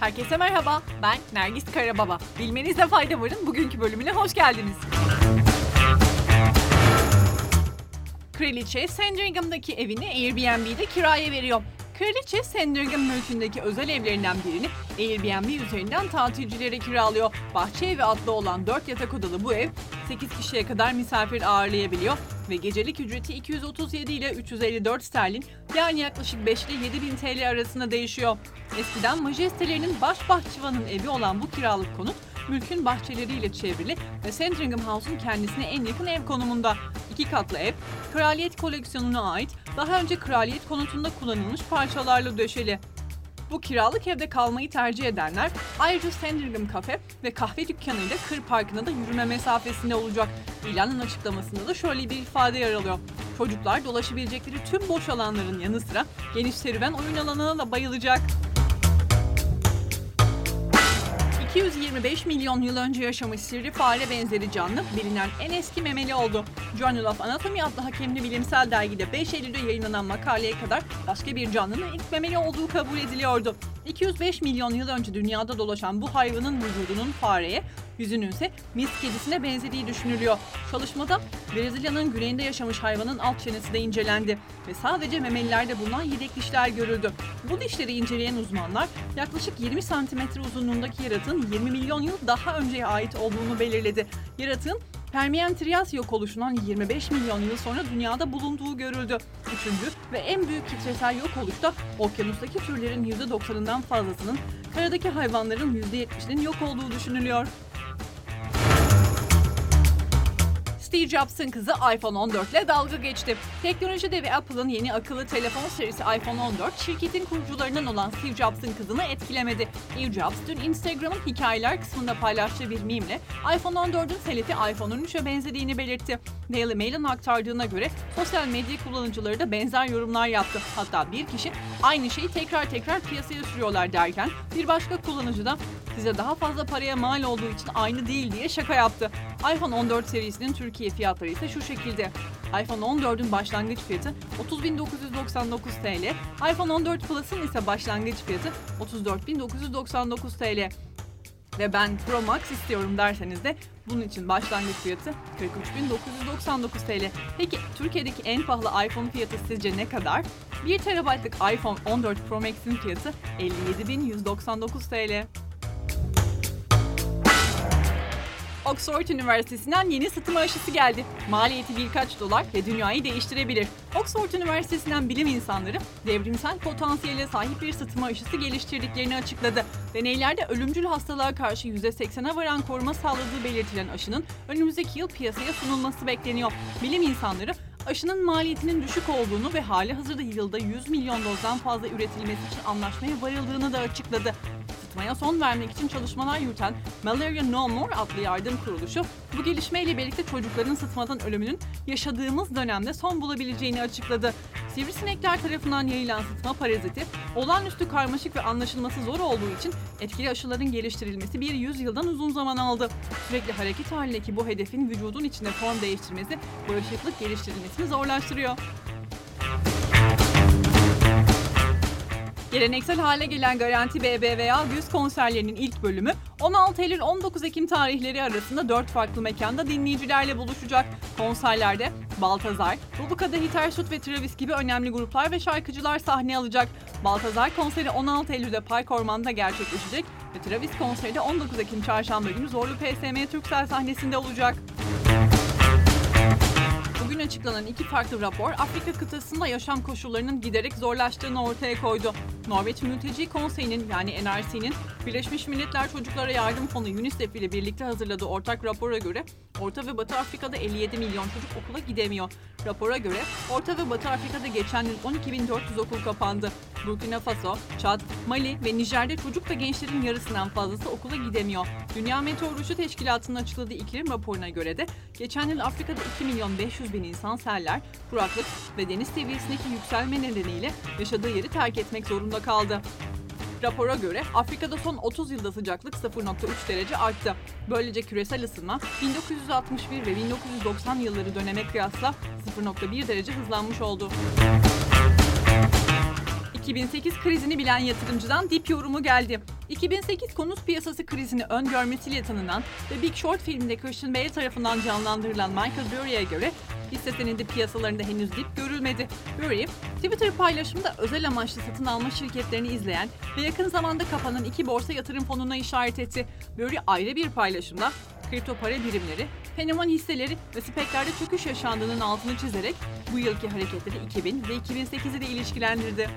Herkese merhaba, ben Nergis Karababa. Bilmenizde fayda varın bugünkü bölümüne hoş geldiniz. Kraliçe Sandringham'daki evini Airbnb'de kiraya veriyor. Kraliçe Sandringham mülkündeki özel evlerinden birini Airbnb üzerinden tatilcilere kiralıyor. Bahçe evi adlı olan 4 yatak odalı bu ev 8 kişiye kadar misafir ağırlayabiliyor ve gecelik ücreti 237 ile 354 sterlin yani yaklaşık 5 ile 7 bin TL arasında değişiyor. Eskiden majestelerinin baş bahçıvanın evi olan bu kiralık konut mülkün bahçeleriyle çevrili ve Sandringham House'un kendisine en yakın ev konumunda. İki katlı ev, kraliyet koleksiyonuna ait daha önce kraliyet konutunda kullanılmış parçalarla döşeli. Bu kiralık evde kalmayı tercih edenler ayrıca Sandringham Cafe ve kahve dükkanıyla kır parkına da yürüme mesafesinde olacak. İlanın açıklamasında da şöyle bir ifade yer alıyor. Çocuklar dolaşabilecekleri tüm boş alanların yanı sıra geniş serüven oyun alanına da bayılacak. 225 milyon yıl önce yaşamış sivri fare benzeri canlı bilinen en eski memeli oldu. Journal of Anatomy adlı hakemli bilimsel dergide 5 Eylül'de yayınlanan makaleye kadar başka bir canlının ilk memeli olduğu kabul ediliyordu. 205 milyon yıl önce dünyada dolaşan bu hayvanın vücudunun fareye, yüzünün ise mis kedisine benzediği düşünülüyor. Çalışmada Brezilya'nın güneyinde yaşamış hayvanın alt çenesi de incelendi ve sadece memelilerde bulunan yedek dişler görüldü. Bu dişleri inceleyen uzmanlar yaklaşık 20 santimetre uzunluğundaki yaratığın 20 milyon yıl daha önceye ait olduğunu belirledi. Yaratığın Permiyen Trias yok oluşundan 25 milyon yıl sonra dünyada bulunduğu görüldü. Üçüncü ve en büyük kitlesel yok oluşta okyanustaki türlerin %90'ından fazlasının, karadaki hayvanların %70'inin yok olduğu düşünülüyor. Steve Jobs'ın kızı iPhone 14 ile dalga geçti. Teknoloji devi Apple'ın yeni akıllı telefon serisi iPhone 14, şirketin kurucularından olan Steve Jobs'ın kızını etkilemedi. Steve Jobs dün Instagram'ın hikayeler kısmında paylaştığı bir mimle iPhone 14'ün selifi iPhone 13'e benzediğini belirtti. Daily Mail'in aktardığına göre sosyal medya kullanıcıları da benzer yorumlar yaptı. Hatta bir kişi aynı şeyi tekrar tekrar piyasaya sürüyorlar derken bir başka kullanıcı da size daha fazla paraya mal olduğu için aynı değil diye şaka yaptı. iPhone 14 serisinin Türkiye fiyatları ise şu şekilde. iPhone 14'ün başlangıç fiyatı 30.999 TL, iPhone 14 Plus'ın ise başlangıç fiyatı 34.999 TL. Ve ben Pro Max istiyorum derseniz de bunun için başlangıç fiyatı 43.999 TL. Peki Türkiye'deki en pahalı iPhone fiyatı sizce ne kadar? 1 TB'lık iPhone 14 Pro Max'in fiyatı 57.199 TL. Oxford Üniversitesi'nden yeni sıtma aşısı geldi. Maliyeti birkaç dolar ve dünyayı değiştirebilir. Oxford Üniversitesi'nden bilim insanları devrimsel potansiyele sahip bir sıtma aşısı geliştirdiklerini açıkladı. Deneylerde ölümcül hastalığa karşı %80'e varan koruma sağladığı belirtilen aşının önümüzdeki yıl piyasaya sunulması bekleniyor. Bilim insanları aşının maliyetinin düşük olduğunu ve hali hazırda yılda 100 milyon dozdan fazla üretilmesi için anlaşmaya varıldığını da açıkladı sıtmaya son vermek için çalışmalar yürüten Malaria No More adlı yardım kuruluşu bu gelişmeyle birlikte çocukların sıtmadan ölümünün yaşadığımız dönemde son bulabileceğini açıkladı. Sivrisinekler tarafından yayılan sıtma paraziti olağanüstü karmaşık ve anlaşılması zor olduğu için etkili aşıların geliştirilmesi bir yüzyıldan uzun zaman aldı. Sürekli hareket halindeki bu hedefin vücudun içinde form değiştirmesi bağışıklık geliştirilmesini zorlaştırıyor. Geleneksel hale gelen Garanti BBVA Güz konserlerinin ilk bölümü 16 Eylül 19 Ekim tarihleri arasında 4 farklı mekanda dinleyicilerle buluşacak. Konserlerde Baltazar, Rubuka Hitersut ve Travis gibi önemli gruplar ve şarkıcılar sahne alacak. Baltazar konseri 16 Eylül'de Park Orman'da gerçekleşecek ve Travis konseri de 19 Ekim çarşamba günü Zorlu PSM Türksel sahnesinde olacak. Açıklanan iki farklı rapor Afrika kıtasında yaşam koşullarının giderek zorlaştığını ortaya koydu. Norveç Mülteci Konseyi'nin yani NRC'nin Birleşmiş Milletler Çocuklara Yardım Fonu UNICEF ile birlikte hazırladığı ortak rapora göre Orta ve Batı Afrika'da 57 milyon çocuk okula gidemiyor. Rapora göre Orta ve Batı Afrika'da geçen yıl 12.400 okul kapandı. Burkina Faso, Çad, Mali ve Nijer'de çocuk ve gençlerin yarısından fazlası okula gidemiyor. Dünya Meteoroloji Teşkilatı'nın açıkladığı iklim raporuna göre de geçen yıl Afrika'da 2 milyon 500 bin insan seller, kuraklık ve deniz seviyesindeki yükselme nedeniyle yaşadığı yeri terk etmek zorunda kaldı. Rapora göre Afrika'da son 30 yılda sıcaklık 0.3 derece arttı. Böylece küresel ısınma 1961 ve 1990 yılları döneme kıyasla 0.1 derece hızlanmış oldu. 2008 krizini bilen yatırımcıdan dip yorumu geldi. 2008 konut piyasası krizini öngörmesiyle tanınan ve Big Short filminde Christian Bale tarafından canlandırılan Michael Burry'e göre hisse senedi piyasalarında henüz dip görülmedi. Burry, Twitter paylaşımında özel amaçlı satın alma şirketlerini izleyen ve yakın zamanda kapanan iki borsa yatırım fonuna işaret etti. Burry ayrı bir paylaşımda kripto para birimleri, fenomen hisseleri ve speklerde çöküş yaşandığının altını çizerek bu yılki hareketleri 2000 ve 2008'i de ilişkilendirdi.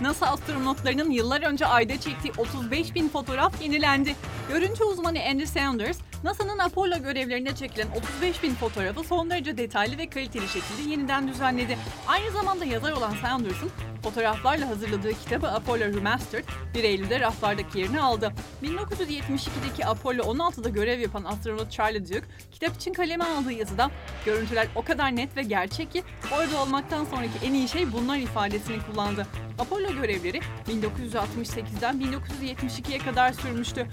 NASA astronotlarının yıllar önce ayda çektiği 35 bin fotoğraf yenilendi. Görüntü uzmanı Andy Sanders, NASA'nın Apollo görevlerinde çekilen 35 bin fotoğrafı son derece detaylı ve kaliteli şekilde yeniden düzenledi. Aynı zamanda yazar olan Sanders'ın fotoğraflarla hazırladığı kitabı Apollo Remastered 1 Eylül'de raflardaki yerini aldı. 1972'deki Apollo 16'da görev yapan astronot Charlie Duke, kitap için kaleme aldığı yazıda görüntüler o kadar net ve gerçek ki orada olmaktan sonraki en iyi şey bunlar ifadesini kullandı. Apollo görevleri 1968'den 1972'ye kadar sürmüştü.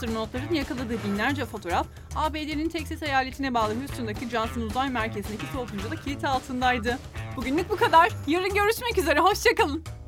Astronotların yakaladığı binlerce fotoğraf ABD'nin Texas eyaletine bağlı Houston'daki Johnson Uzay Merkezi'ndeki soğutucuda kilit altındaydı. Bugünlük bu kadar. Yarın görüşmek üzere. Hoşçakalın.